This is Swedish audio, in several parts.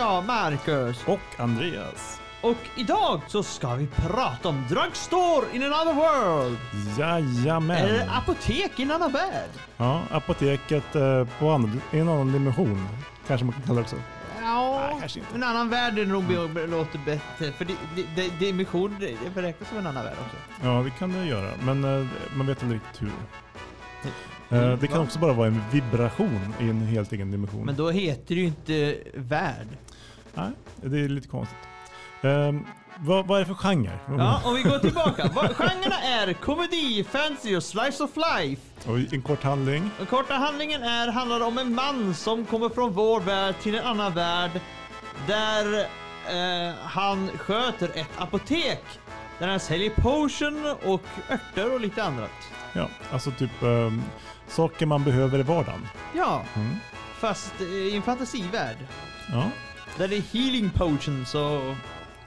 jag, Marcus. Och Andreas. Och idag så ska vi prata om Drugstore in another world. Jajamän. Eller apotek i en annan värld. Ja, apoteket eh, på i en annan dimension. Kanske man kan kalla det så. Ja, Nej, kanske inte. en annan värld är nog be- låter bättre. För det, det, det, dimension, det, räknas som en annan värld också. Ja, det kan det göra. Men eh, man vet inte riktigt hur. Eh, det kan Va? också bara vara en vibration i en helt egen dimension. Men då heter det ju inte värld. Nej, det är lite konstigt. Ehm, vad, vad är det för genre? Ja, om vi går tillbaka. Genrerna är komedi, fantasy och slice of life. Och en kort handling. Den korta handlingen är, handlar om en man som kommer från vår värld till en annan värld där eh, han sköter ett apotek. Där han säljer potion och örter och lite annat. Ja, alltså typ ehm, saker man behöver i vardagen. Ja, Mm. fast eh, i en fantasivärld. Ja. Där det är healing potions och...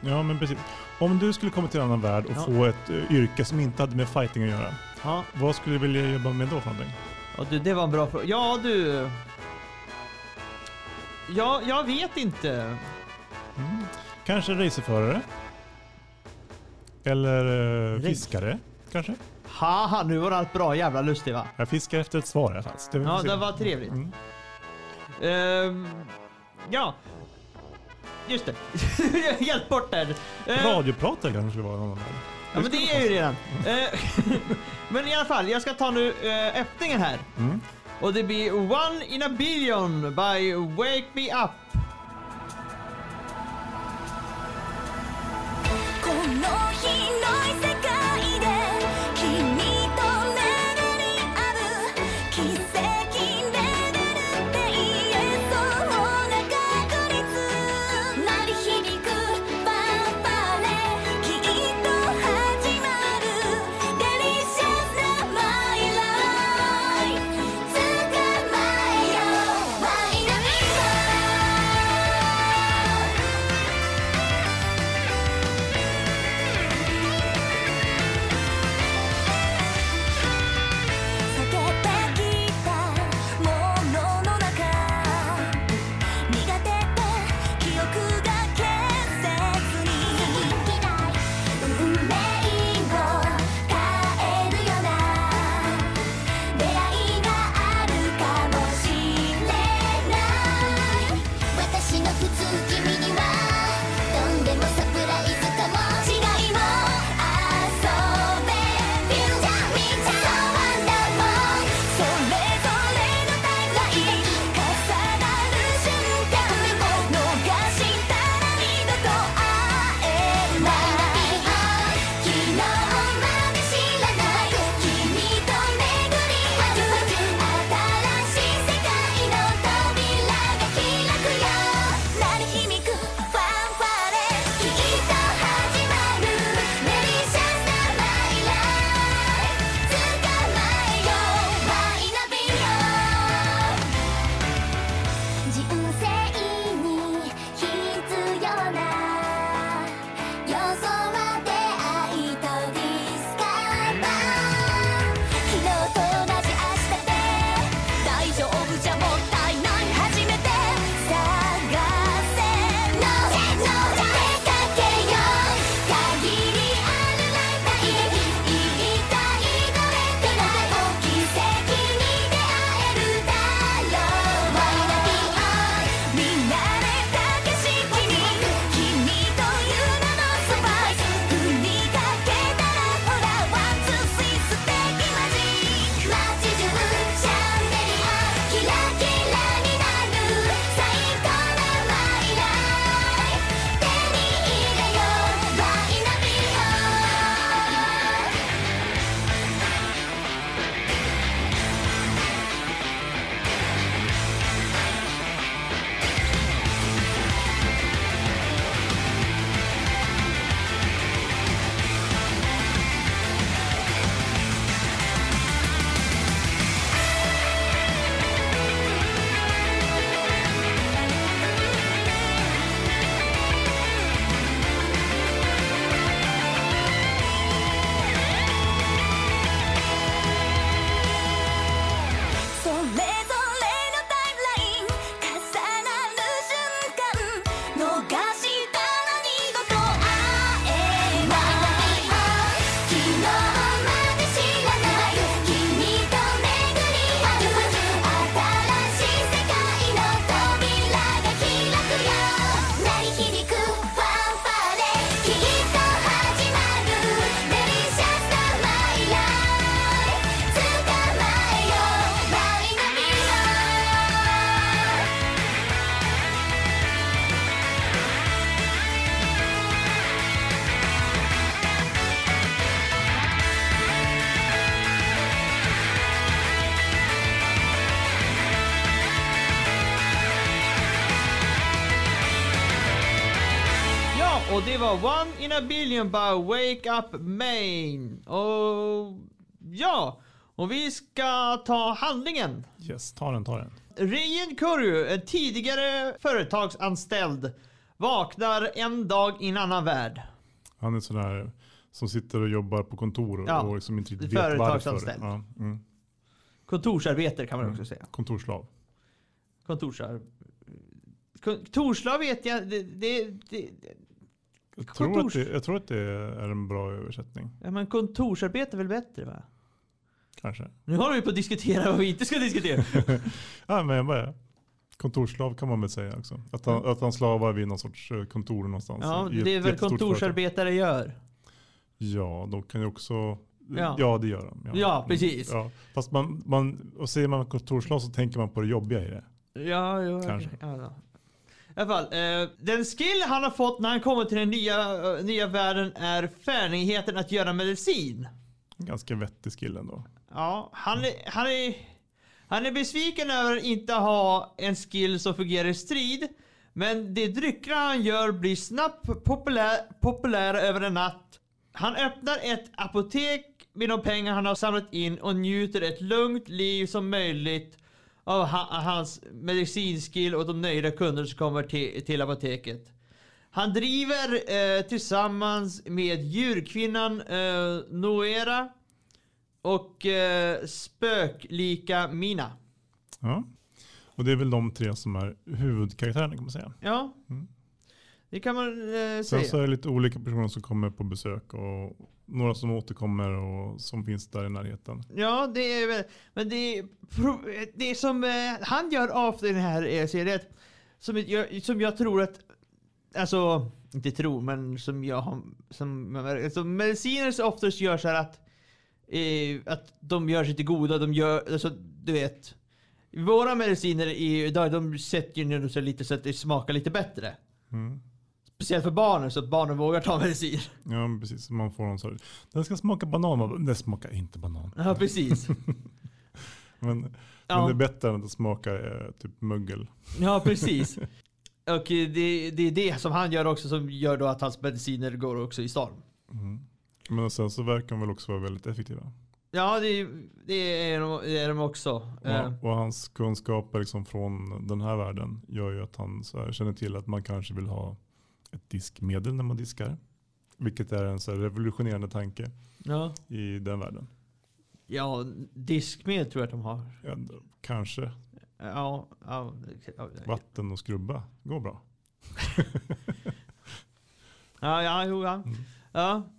ja, men precis. Om du skulle komma till en annan värld och Ja. få ett eh, yrke som inte hade med fighting att göra. Ja, Vad skulle du vilja jobba med då för någonting? och du, det var en bra fråga. Ja, du... Ja, jag vet inte. Mm. Kanske racerförare? Eller eh, fiskare? Kanske? Haha, nu var allt bra jävla lustigt va? Jag fiskar efter ett svar i alla fall. så Ja, får vi se. det var trevligt. Mm. Ehm, ja. Just det. Jag helt bort där. Ehm, Radiopratare kanske skulle vara annan värld. ja, men det är ju redan. Ehm, men i alla fall, jag ska ta nu eh, öppningen här. Mm. Och det blir One in a billion by Wake Me Up. A billion by Wake Up Maine. Och ja, och vi ska ta handlingen. Yes, ta den, ta den. Ryan Kurju, en tidigare företagsanställd, vaknar en dag i en annan värld. Han är sån där som sitter och jobbar på kontor och, Ja, och liksom inte riktigt vet varför. företagsanställd. Ja, mm. Kontorsarbetare kan man också säga. Kontorslav. Kontorsar... Kontorslav vet jag, det, det, det, Jag tror, att Kontors- det, jag tror att det är en bra översättning. ja, men kontorsarbete är väl bättre va? Kanske. Nu håller vi på att diskutera vad vi inte ska diskutera. Ja, men jag bara, kontorslav kan man väl säga också. Att han, att han slavar vid någon sorts eh, kontor någonstans. Ja, det är väl jättestort företag. kontorsarbetare gör. Ja, de kan ju också... Ja. Ja, det gör de. Ja, precis. Ja. Fast man, man, och säger man kontorslav så tänker man på det jobbiga i det. Ja, ja Kanske. Ja, ja. I alla fall, eh, den skill han har fått när han kommer till den nya, eh, nya världen är färdigheten att göra medicin. Ganska vettig skill ändå. Ja, han är, han är, han är besviken över att inte ha en skill som fungerar i strid. Men de drycker han gör blir snabbt populär, populära över en natt. Han öppnar ett apotek med de pengar han har samlat in och njuter ett lugnt liv som möjligt av ha, hans medicinskill och de nöjda kunder som kommer till, till apoteket. Han driver eh, tillsammans med djurkvinnan eh, Noera och eh, spöklika Mina. Ja. Och det är väl de tre som är huvudkaraktärerna kan man säga. Ja. Mm. Det kan man eh, Sen säga. så är det lite olika personer som kommer på besök och några som återkommer och som finns där i närheten. Ja, det är. Men det, det som eh, han gör i den här serien, som jag, som jag tror att... Alltså, inte tror, men som jag har... Som, alltså, mediciner så oftast gör så här att... Eh, att de gör sig till goda, de gör... Alltså, du vet. Våra mediciner idag, de sätter ju så lite så att det smakar lite bättre. Mm. Speciellt för barnen, så att barnen vågar ta medicin. Ja, men precis. Man får någon sorts, den ska smaka banan. Man bara, Den smakar inte banan. Ja, precis. Men, Ja. men det är bättre än att det smakar eh, typ mögel. Ja, precis. Och eh, det, det är det som han gör också som gör då att hans mediciner går också i storm. Mm. Men sen så verkar de väl också vara väldigt effektiva. Ja, det, det, är, de, det är de också. Eh, Ja, och hans kunskaper liksom från den här världen gör ju att han så här känner till att man kanske vill ha ett diskmedel när man diskar. Vilket är en så revolutionerande tanke ja. i den världen. ja, diskmedel tror jag att de har. Ja, kanske Ja, ja, vatten och skrubba går bra. ja, ja, jo, ja. Mm. Ja,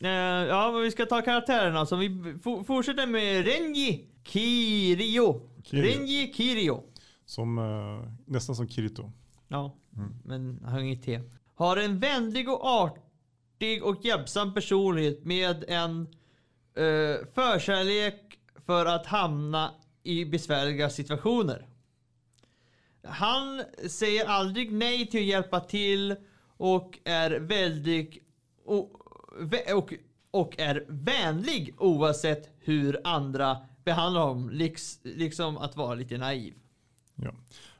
Eh, ja men vi ska ta karaktärerna. Så vi for, fortsätter med Renji Kirio. Kirio. Renji Kirio. Som, eh, nästan som Kirito. Ja, Mm. men han har inget T. Har en vänlig och artig och hjälpsam personlighet med en eh, förkärlek för att hamna i besvärliga situationer. Han säger aldrig nej till att hjälpa till och är väldigt och, och, och är vänlig oavsett hur andra behandlar honom. Liks, liksom att vara lite naiv. Ja.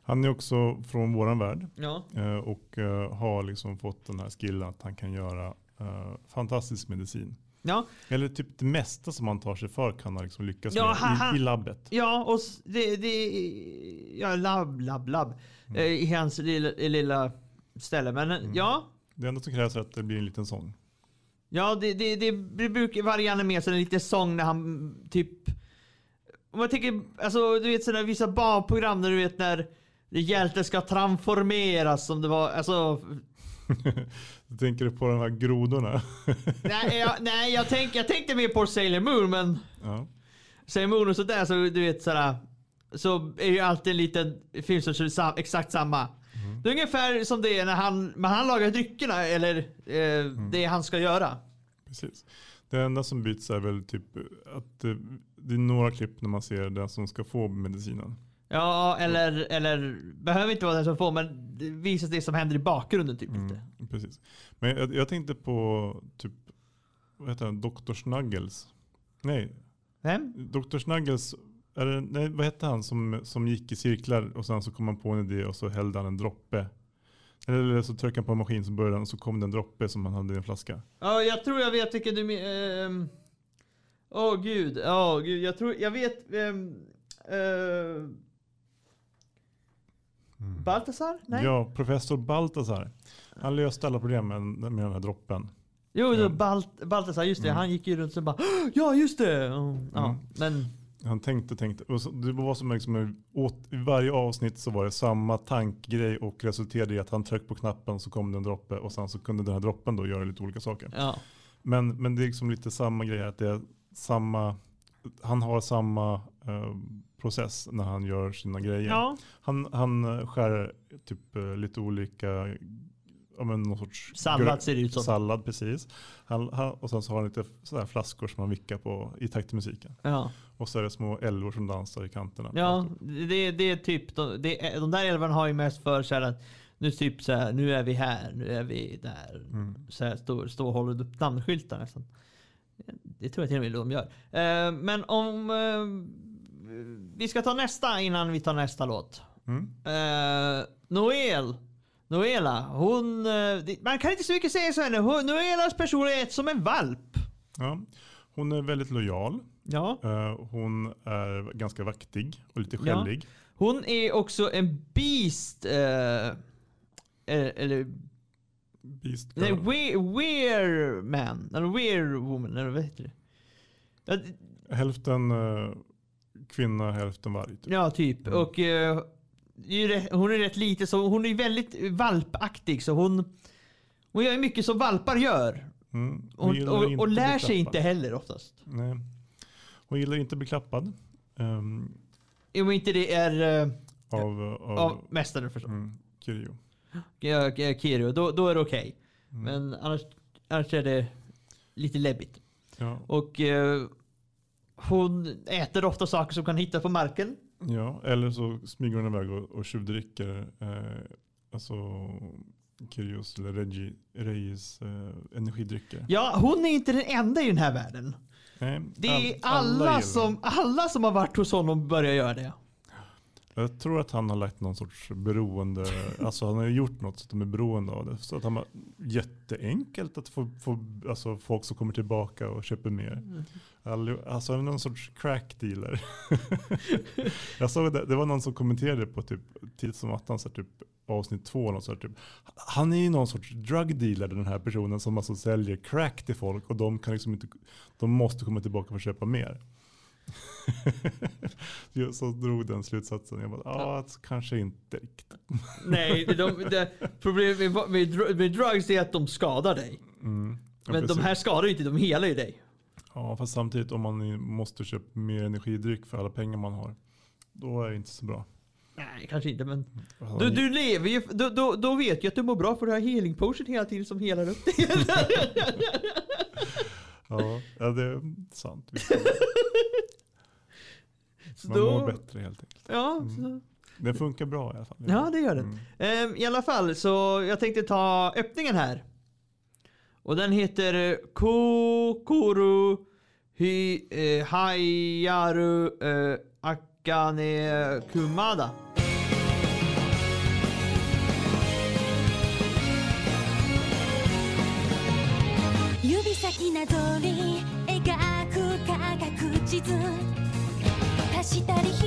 Han är också från våran värld Ja. eh, och eh, har liksom fått den här skillen att han kan göra eh, fantastisk medicin. Ja, Eller typ det mesta som han tar sig för kan han liksom lyckas Ja, med han- i, i labbet. Ja, och det, det ja, labb, labb, labb. Mm. I hans lilla, lilla ställe. Men eh, ja, Det enda som krävs är att det blir en liten sång. ja det, det, det, det brukar varje så en liten sång när han typ... Om man tänker, alltså du vet sådana vissa barnprogram när du vet när hjälten ska transformeras som det var, alltså... Du tänker på de här grodorna. nej, jag, nej jag, tänk, jag tänkte mer på Sailor Moon men... ja. Sailor Moon och sådär så du vet sådär. Så är ju alltid en liten film som kör exakt samma. Det är ungefär som det är när han, när han lagar dryckerna eller eh, det han ska göra. Precis. Det enda som byts är väl typ att det, det är några klipp när man ser den som ska få medicinen. Ja, eller, eller behöver inte vara den som får men det visas det som händer i bakgrunden typ. Mm, precis. Men jag, jag tänkte på typ, vad heter den, Dr. Snuggles. Nej, Vem? Dr. Snuggles, det, nej, vad hette han som, som gick i cirklar och sen så kom han på en idé och så hällde han en droppe Eller så tryckte han på en maskin så började och så kom det en droppe som han hade i en flaska. Ja, jag tror jag vet vilken du menar. Åh gud, ja gud, jag tror, jag vet. Um, uh, Baltasar? Nej? Ja, professor Baltasar. Han löste alla problem med, den här droppen. Jo, Ja. Balt, Baltasar, just det. Mm. Han gick ju runt och bara Ja, just det! Mm, Ja, Mm. men Han tänkte, tänkte. Och så, det var som liksom, åt, I varje avsnitt så var det samma tankgrej och resulterade i att han tryckte på knappen så kom det en droppe och sen så kunde den här droppen då göra lite olika saker. ja. Men, men det är liksom lite samma grej att det är samma, han har samma eh, process när han gör sina grejer. ja. Han, han skär typ eh, lite olika, ja men någon sorts Sallad ser det ut som. Sallad precis. Han, han, och sen så har han lite sådär flaskor som han vickar på i takt till musiken. Ja, Och så är det små älvor som dansar i kanterna. ja det, det är typ, de, det de där älvarna har ju mest för så här att nu typ så här, nu är vi här, nu är vi där. Mm. Så här, stå, stå och håller upp namnskyltar nästan. Det tror jag till och med de gör. Eh, men om eh, vi ska ta nästa innan vi tar nästa låt. Mm. Uh, Noel. Noela, hon... eh, man kan inte så mycket säga så henne. Hon, Noelas personlighet som en valp. Ja. Hon är väldigt lojal. Ja. Eh, hon är ganska vaktig och lite Ja. skällig. Hon är också en beast. eh, eller... Beast nej, girl. we, weir man. Eller weir woman. Eller vad heter det? Ja, Hälften kvinna, hälften varg. typ. Ja, typ. Mm. Och eh, hon är rätt lite så hon är väldigt valpaktig så hon hon gör mycket som valpar gör. Mm. Och, och, och bli lär sig inte heller oftast. Nej. Hon gillar inte att bli klappad. ehm, Om inte det är eh, av, av, av mästaren förstås. mm, ja, Kirio, då, då är det okej. Mm. Men annars, annars är det lite läbbigt. Ja. Och eh, hon äter ofta saker som kan hitta på marken. ja, eller så smyger hon iväg och, och tjuvdricker eh, alltså Kirjos eller Reggie, Reyes eh, energidrycker. Ja, hon är inte den enda i den här världen. Nej, Det är all- alla, gillar som, alla som har varit hos honom börjar göra det. Jag tror att han har lagt någon sorts beroende, alltså han har gjort något så att de är beroende av det. Så att han har jätteenkelt att få, få alltså folk som kommer tillbaka och köper mer. All, alltså någon sorts crack dealer. jag såg det, det var någon som kommenterade på typ tids som attan, så typ avsnitt två. Något så här, typ, han är ju någon sorts drug dealer den här personen som alltså säljer crack till folk och de kan liksom inte, de måste komma tillbaka för att köpa mer. Så- drog den slutsatsen. Jag bara, ja, kanske inte riktigt. Nej, de, de, problemet med, med, med drugs är att de skadar dig. Mm. Ja, Men de precis. här skadar ju inte, de helar ju dig. Ja, fast samtidigt om man måste köpa mer energidryck för alla pengar man har. Då är det inte så bra. Nej, kanske inte men... Du, du lever ju, då, då, då vet jag att du mår bra för du har healing potion hela tiden som helar upp dig. ja, det är sant. Så Man mår då, bättre helt enkelt. ja, Mm. Det funkar bra i alla fall. ja, det gör det. Mm. Ehm, I alla fall, så jag tänkte ta öppningen här. Och den heter Kokoro Hi, eh, Hayaru eh, Akane Kumada. したり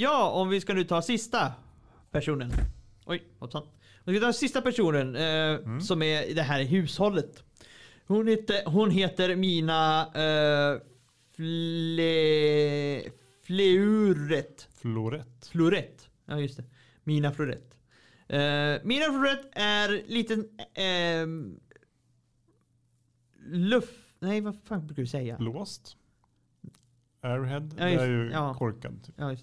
ja, om vi ska nu ta sista personen. Oj, hoppsan. Om vi ska ta sista personen eh, som är i det här hushållet. Hon heter, hon heter Mina eh, Fle, Fleuret. Florett. Florett. Ja, just det. Mina Florett. Eh, Mina Florett är liten eh, luft... Nej, vad fan brukar du säga? Låst. Airhead. Ja, det just- är ju ja. korkad. Typ. Ja,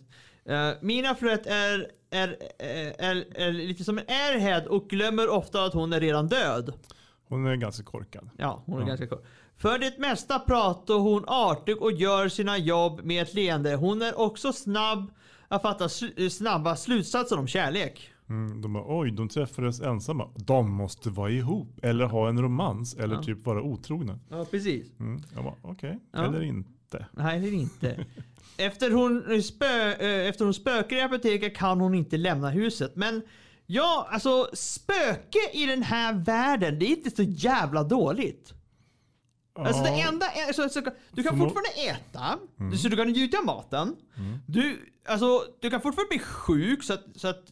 Eh, mina flöt är, är, är, är, är lite som en airhead och glömmer ofta att hon är redan död. Hon är ganska korkad. Ja, hon är Ja. ganska kort. För det mesta pratar hon artig och gör sina jobb med ett leende. Hon är också snabb att fatta sl- snabba slutsatser om kärlek. Mm, de bara, oj, de träffades ensamma. De måste vara ihop. Eller ha en romans. Eller Ja. typ vara otrogna. Ja, precis. Mm, jag bara, okej. Ja. Eller inte. Nej, det inte. Efter hon, spö, eh, efter hon spökar i apoteket kan hon inte lämna huset. Men ja, alltså spöke i den här världen, det är inte så jävla dåligt. Alltså det enda är, så, du kan fortfarande äta, så du kan njuta av maten. Du, alltså, du kan fortfarande bli sjuk så att, så att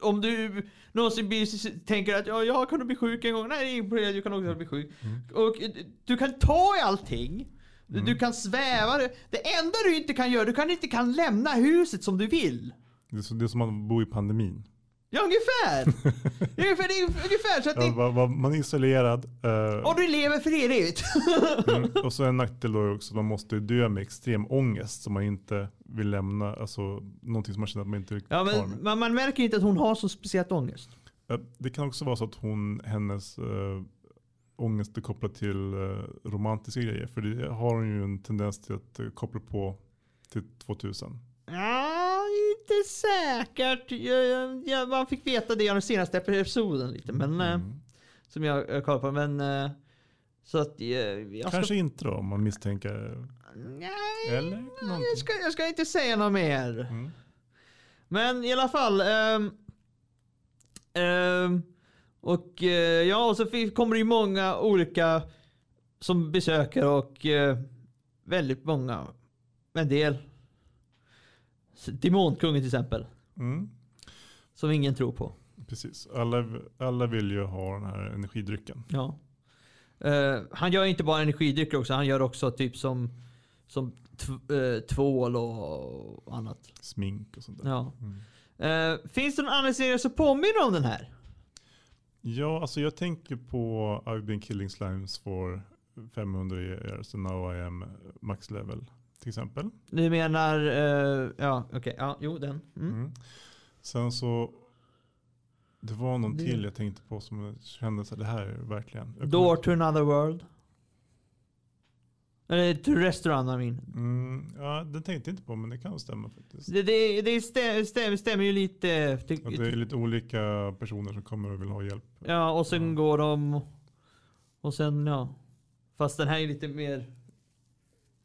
om du någonsin blir, tänker att ja, jag kan bli sjuk en gång. Nej, det är inget problem, du kan också bli sjuk. Och eh, du kan ta i allting. Du- Du kan sväva. Det enda du inte kan göra, du kan inte kan lämna huset som du vill. Det är, så, det är som att bo i pandemin. Ja, ungefär. ungefär, det är ungefär så att Ja, det, var man är isolerad. eh, och du lever för evigt. mm, och så en nackdel då är också att man måste dö med extrem ångest som man inte vill lämna. Alltså någonting som man känner att man inte är Ja, men med. man, man märker inte att hon har så speciellt ångest. Eh, Det kan också vara så att hon, hennes äh, ångest är kopplat till eh, romantiska grejer. För det har hon ju en tendens till att eh, koppla på till 2000. Ja, inte säkert. Jag, jag, jag, man fick veta det i den senaste episoden lite, men eh, Mm. som jag, jag kollade på. Men så att jag ska, Kanske inte då om man misstänker. nej, Eller någonting. jag ska, jag ska inte säga något mer. Mm. Men i alla fall. ehm, ehm, och eh, ja, och så kommer det ju många olika som besöker och eh, väldigt många, en del. Demonkungen till exempel. Mm. Som ingen tror på. Precis. Alla, alla vill ju ha den här energidrycken. Ja. Eh, han gör inte bara energidrycker också, han gör också typ som Som eh, tvål och annat. Smink och sånt där. Ja. Mm. Eh, finns det någon annan serie som påminner om den här? Ja, alltså jag tänker på I've been killing slimes for 500 years and now I am max level. Till exempel. Du menar, eh, ja okej, ja jo den. Mm. Mm. Sen så, det var någon Det- till jag tänkte på som kände så här, det här är verkligen. Door to another world. Eller to restaurant I mean. Mm, ja, den tänkte jag inte på men det kan stämma faktiskt. Det, det, det stämmer, stämmer, stämmer ju lite. Att det är lite olika personer som kommer och vill ha hjälp. Ja, och sen Ja. går de... Och sen, ja. Fast den här är lite mer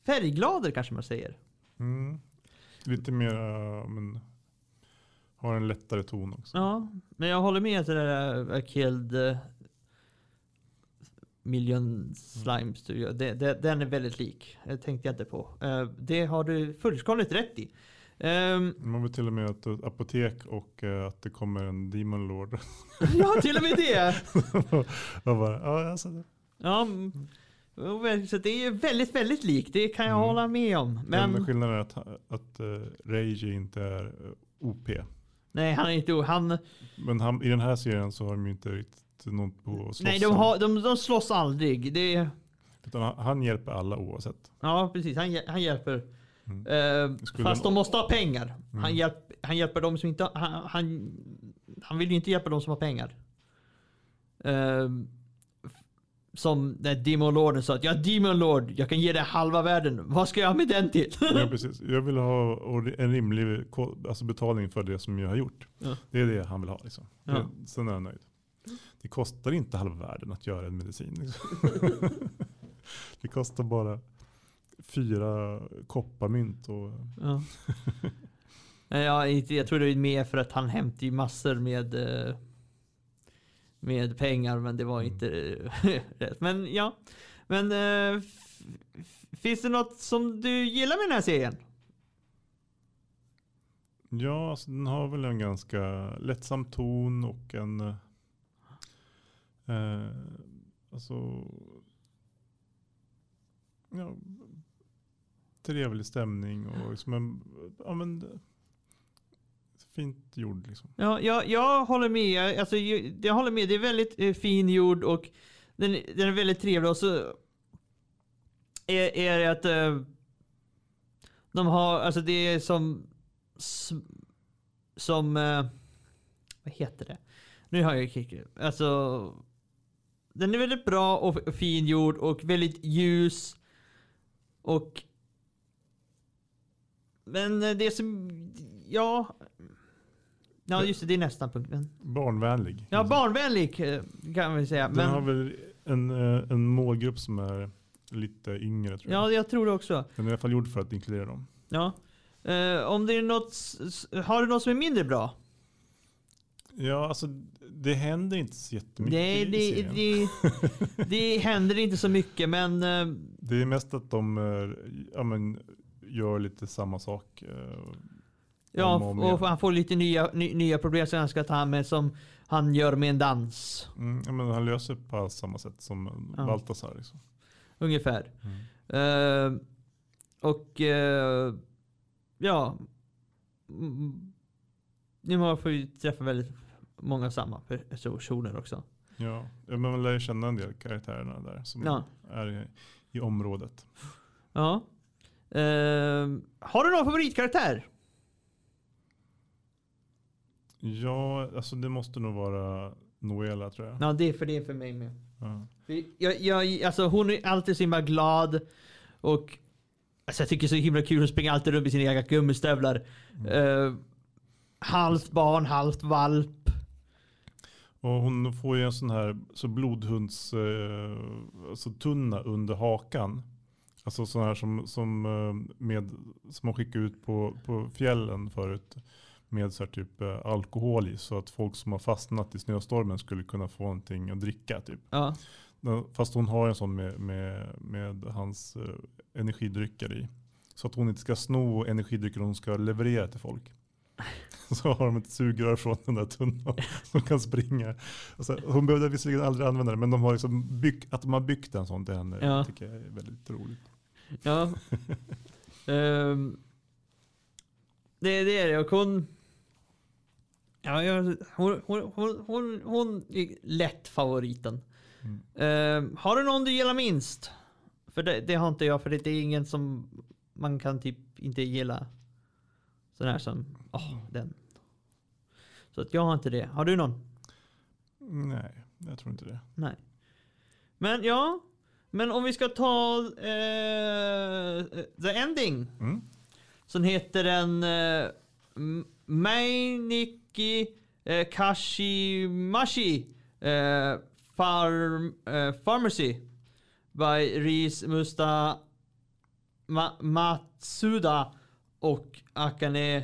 färggladare kanske man säger. Mm. Lite mer, men har en lättare ton också. Ja, men jag håller med att det där uh, million slimes. to you. Det, det, den är väldigt lik. Det tänkte jag inte på. Eh, det har du fullkomligt rätt i. Ehm, Man vill till och med ett apotek och äh, att det kommer en demon lord. ja, till och med det. och bara, ja, alltså, det- Ja, mm. så det är väldigt, väldigt likt. Det kan jag Mm. hålla med om. Men, Men skillnaden är att, att uh, Reiji inte är eh, OP. nej, han är inte... Han, Men han, i den här serien så har de ju inte riktigt något på att slåss nej, de, har, de, de slåss aldrig. Det, Utan han, han hjälper alla oavsett. ja, precis. Han, han hjälper. Mm. Eh, fast de- måste ha pengar. Han, Mm. hjälp, han hjälper de som inte han, han, han vill ju inte hjälpa de som har pengar. Eh, som när Demon Lorden sa att ja Demon Lord, jag kan ge dig halva världen. Vad ska jag med den till? Ja, precis. Jag vill ha en rimlig alltså betalning för det som jag har gjort. Ja. Det är det han vill ha. Liksom. Ja. Sen är han nöjd. Det kostar inte halva världen att göra en medicin. Liksom. det kostar bara fyra kopparmynt. Och, Ja. Ja, jag tror det är mer för att han hämtar ju massor med eh, med pengar men det var Mm. inte eh, rätt. Men ja. Men eh, finns det något som du gillar med den här serien? ja, alltså, den har väl en ganska lättsam ton och en eh, alltså, ja, trevlig stämning och liksom en, ja, men, fint gjord liksom. Ja, jag, jag håller med. Alltså, jag, jag håller med. Det är väldigt eh, fin gjord och den, den är väldigt trevlig. Och så är, är det att eh, de har, alltså det är som, som, eh, vad heter det? Nu har jag kickat. Alltså, den är väldigt bra och f- fin gjord och väldigt ljus. Och men eh, det som, ja. Ja just det, det är nästa punkten. Barnvänlig. Ja, barnvänlig eh, kan vi säga. Den har Men, väl en, eh, en målgrupp som är lite yngre tror jag. ja, jag tror det också. Den är i alla fall gjord för att inkludera dem. Ja. Eh, om det är något, har du något som är mindre bra? Ja, alltså det händer inte så jättemycket Nej, i det, serien. det, det händer inte så mycket men eh, Det är mest att de eh, ja, men, gör lite samma sak. eh, ja, och igen. och han får lite nya, ny, nya problem som han ska ta med som han gör med en dans. Mm, ja, men han löser på samma sätt som Ja. Baltasar. Liksom. Ungefär. Mm. Eh, och eh, ja. Mm, Nu har ju träffa väldigt många samma personer också. Ja, men man lär ju känna en del karaktärerna där som Ja. är i, i området. Ja. Eh, har du någon favoritkaraktär? Ja, alltså det måste nog vara Noela tror jag. Ja, det är för det är för mig med. Ja. Jag, jag, alltså hon är alltid så himla glad. Och alltså jag tycker det är så himla kul. Hon springer alltid runt med sina egna gummistövlar. Eh, halvt barn, halvt valp. Och hon får ju en sån här så blodhunds eh, alltså tunna under hakan. Alltså sån här som, som, eh, med, som man skickar ut på, på fjällen förut. Med så typ eh, alkohol i. Så att folk som har fastnat i snöstormen skulle kunna få någonting att dricka. Typ. Ja. Fast hon har en sån med, med, med hans energidrycker i. Så att hon inte ska sno energidrycker hon ska leverera till folk. så har de ett sugrör från den där tunnan som kan springa. Alltså, hon behövde visserligen aldrig använda det, men de har liksom byggt, att de har byggt en sån till henne ja. tycker jag är väldigt roligt. Ja. um, det är det, och hon... Ja, hon, hon, hon, hon, hon är lätt favoriten. Mm. Um, har du någon du gillar minst? För det, det, har inte jag, för det är ingen som man kan typ inte gilla Sån här som, åh, den. Så att jag har inte det. Har du någon? Nej, jag tror inte det. Nej. Men ja, men om vi ska ta eh, The Ending. Mm. Sen heter den eh, Mainiki eh, Kashimashi eh, farm, eh, Pharmacy by Riz Musta Ma Matsuda och Akane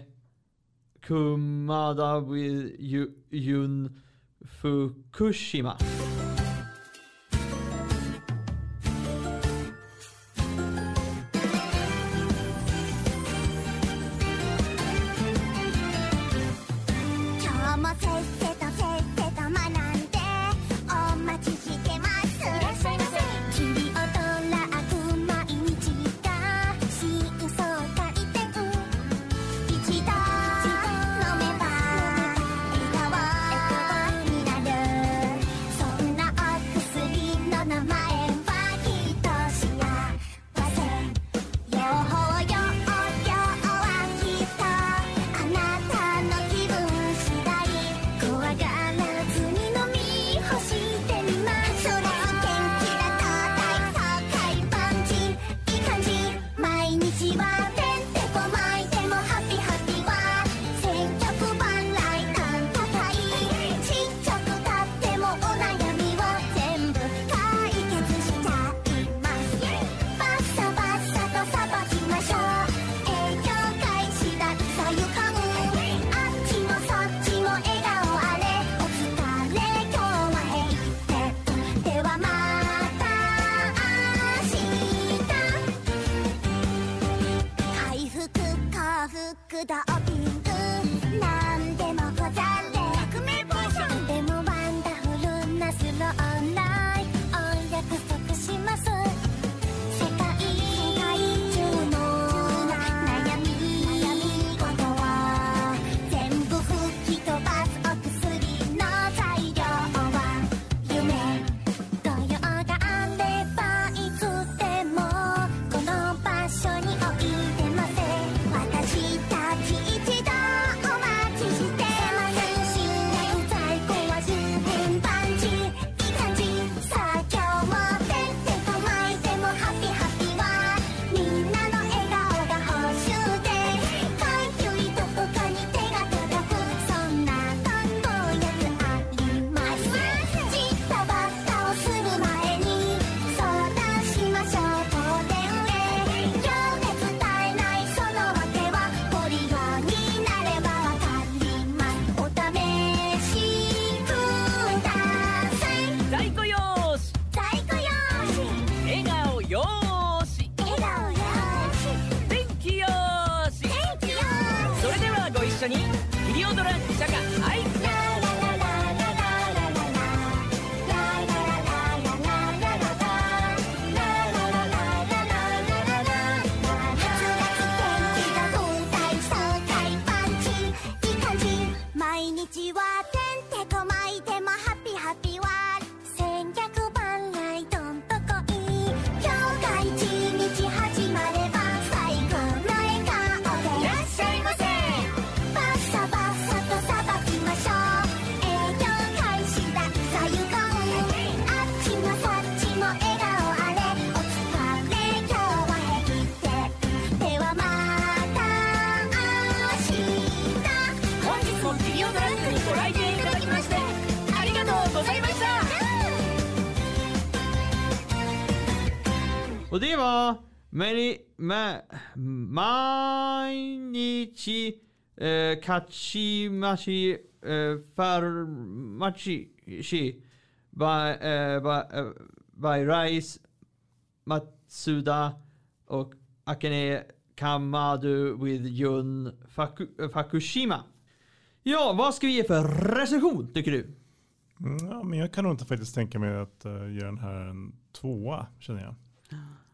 Kumada Jun... Fukushima. れは、毎日、ま、毎日、えー、勝ちまし、えー、ファルマチし、バイ、えー、バイ、バイライス、Matsuda eh, eh, eh, och Akane Kamadu with Jun Faku, Fakushima. Ja, vad ska vi ge för recension tycker du? Mm, ja, men jag kan nog inte faktiskt tänka mig att uh, ge den här en tvåa känner jag.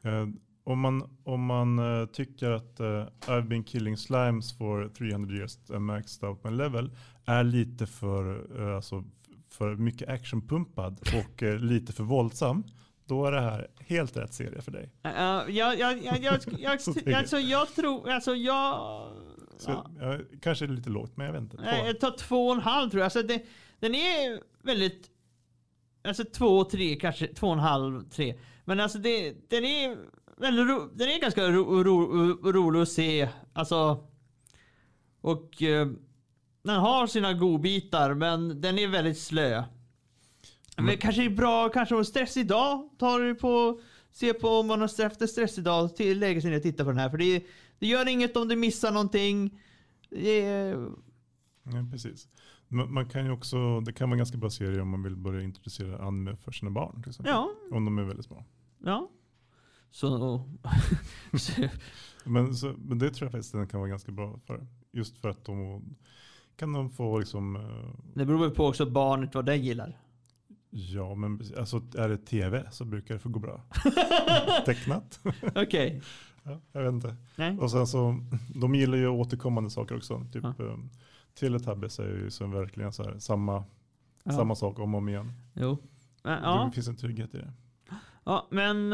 Eh, om man, om man eh, tycker att eh, I've been killing slimes for 300 years maxed out my level är lite för, alltså, för mycket actionpumpad och lite för våldsam då är det här helt rätt serie för dig. Jag, tror, alltså jag... Kanske lite lågt, men jag vet inte. Två. Jag tar två och en halv tror jag. Alltså det, den är väldigt Alltså två, tre, kanske två och en halv, tre. Men alltså det, den är väldigt ro, Den är ganska ro, ro, rolig att se. Alltså... Och... Eh, den har sina godbitar men den är väldigt slö. Men Men- kanske är bra, kanske har stressig dag. Tar du på... Se på om man har haft en stressig dag. Till lägga sig ner och titta på den här. För det, det gör inget om du missar någonting. Det är, Ja, precis. Man, man kan ju också, det kan vara ganska bra serie om man vill börja introducera anime för sina barn. Till exempel. Ja, Om de är väldigt små. ja. Så... Men, så, men det tror jag faktiskt den kan vara ganska bra för. Just för att de kan de få liksom, eh, det beror väl på också barnet vad det gillar. ja men alltså är det tv så brukar det få gå bra. Tecknat? Okej. ja, jag vet inte. Nej. Och sen så, de gillar ju återkommande saker också. Typ Ja. Teletubbies är ju som verkligen så här, samma, Ja. samma sak om och om igen. Jo. Men, Ja. Det finns en trygghet i det. ja, men...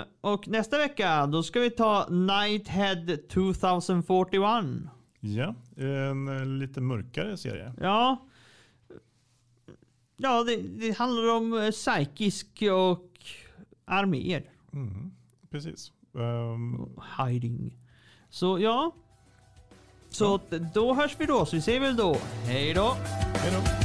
eh, Och nästa vecka, då ska vi ta Nighthead 2041. Ja, en eh, lite mörkare serie. Ja. Ja, det, det handlar om eh, psykisk och arméer. Mm, precis. Ehm, Hiding. Så ja. Så då hörs vi då, så vi säger väl då hej då. hej då.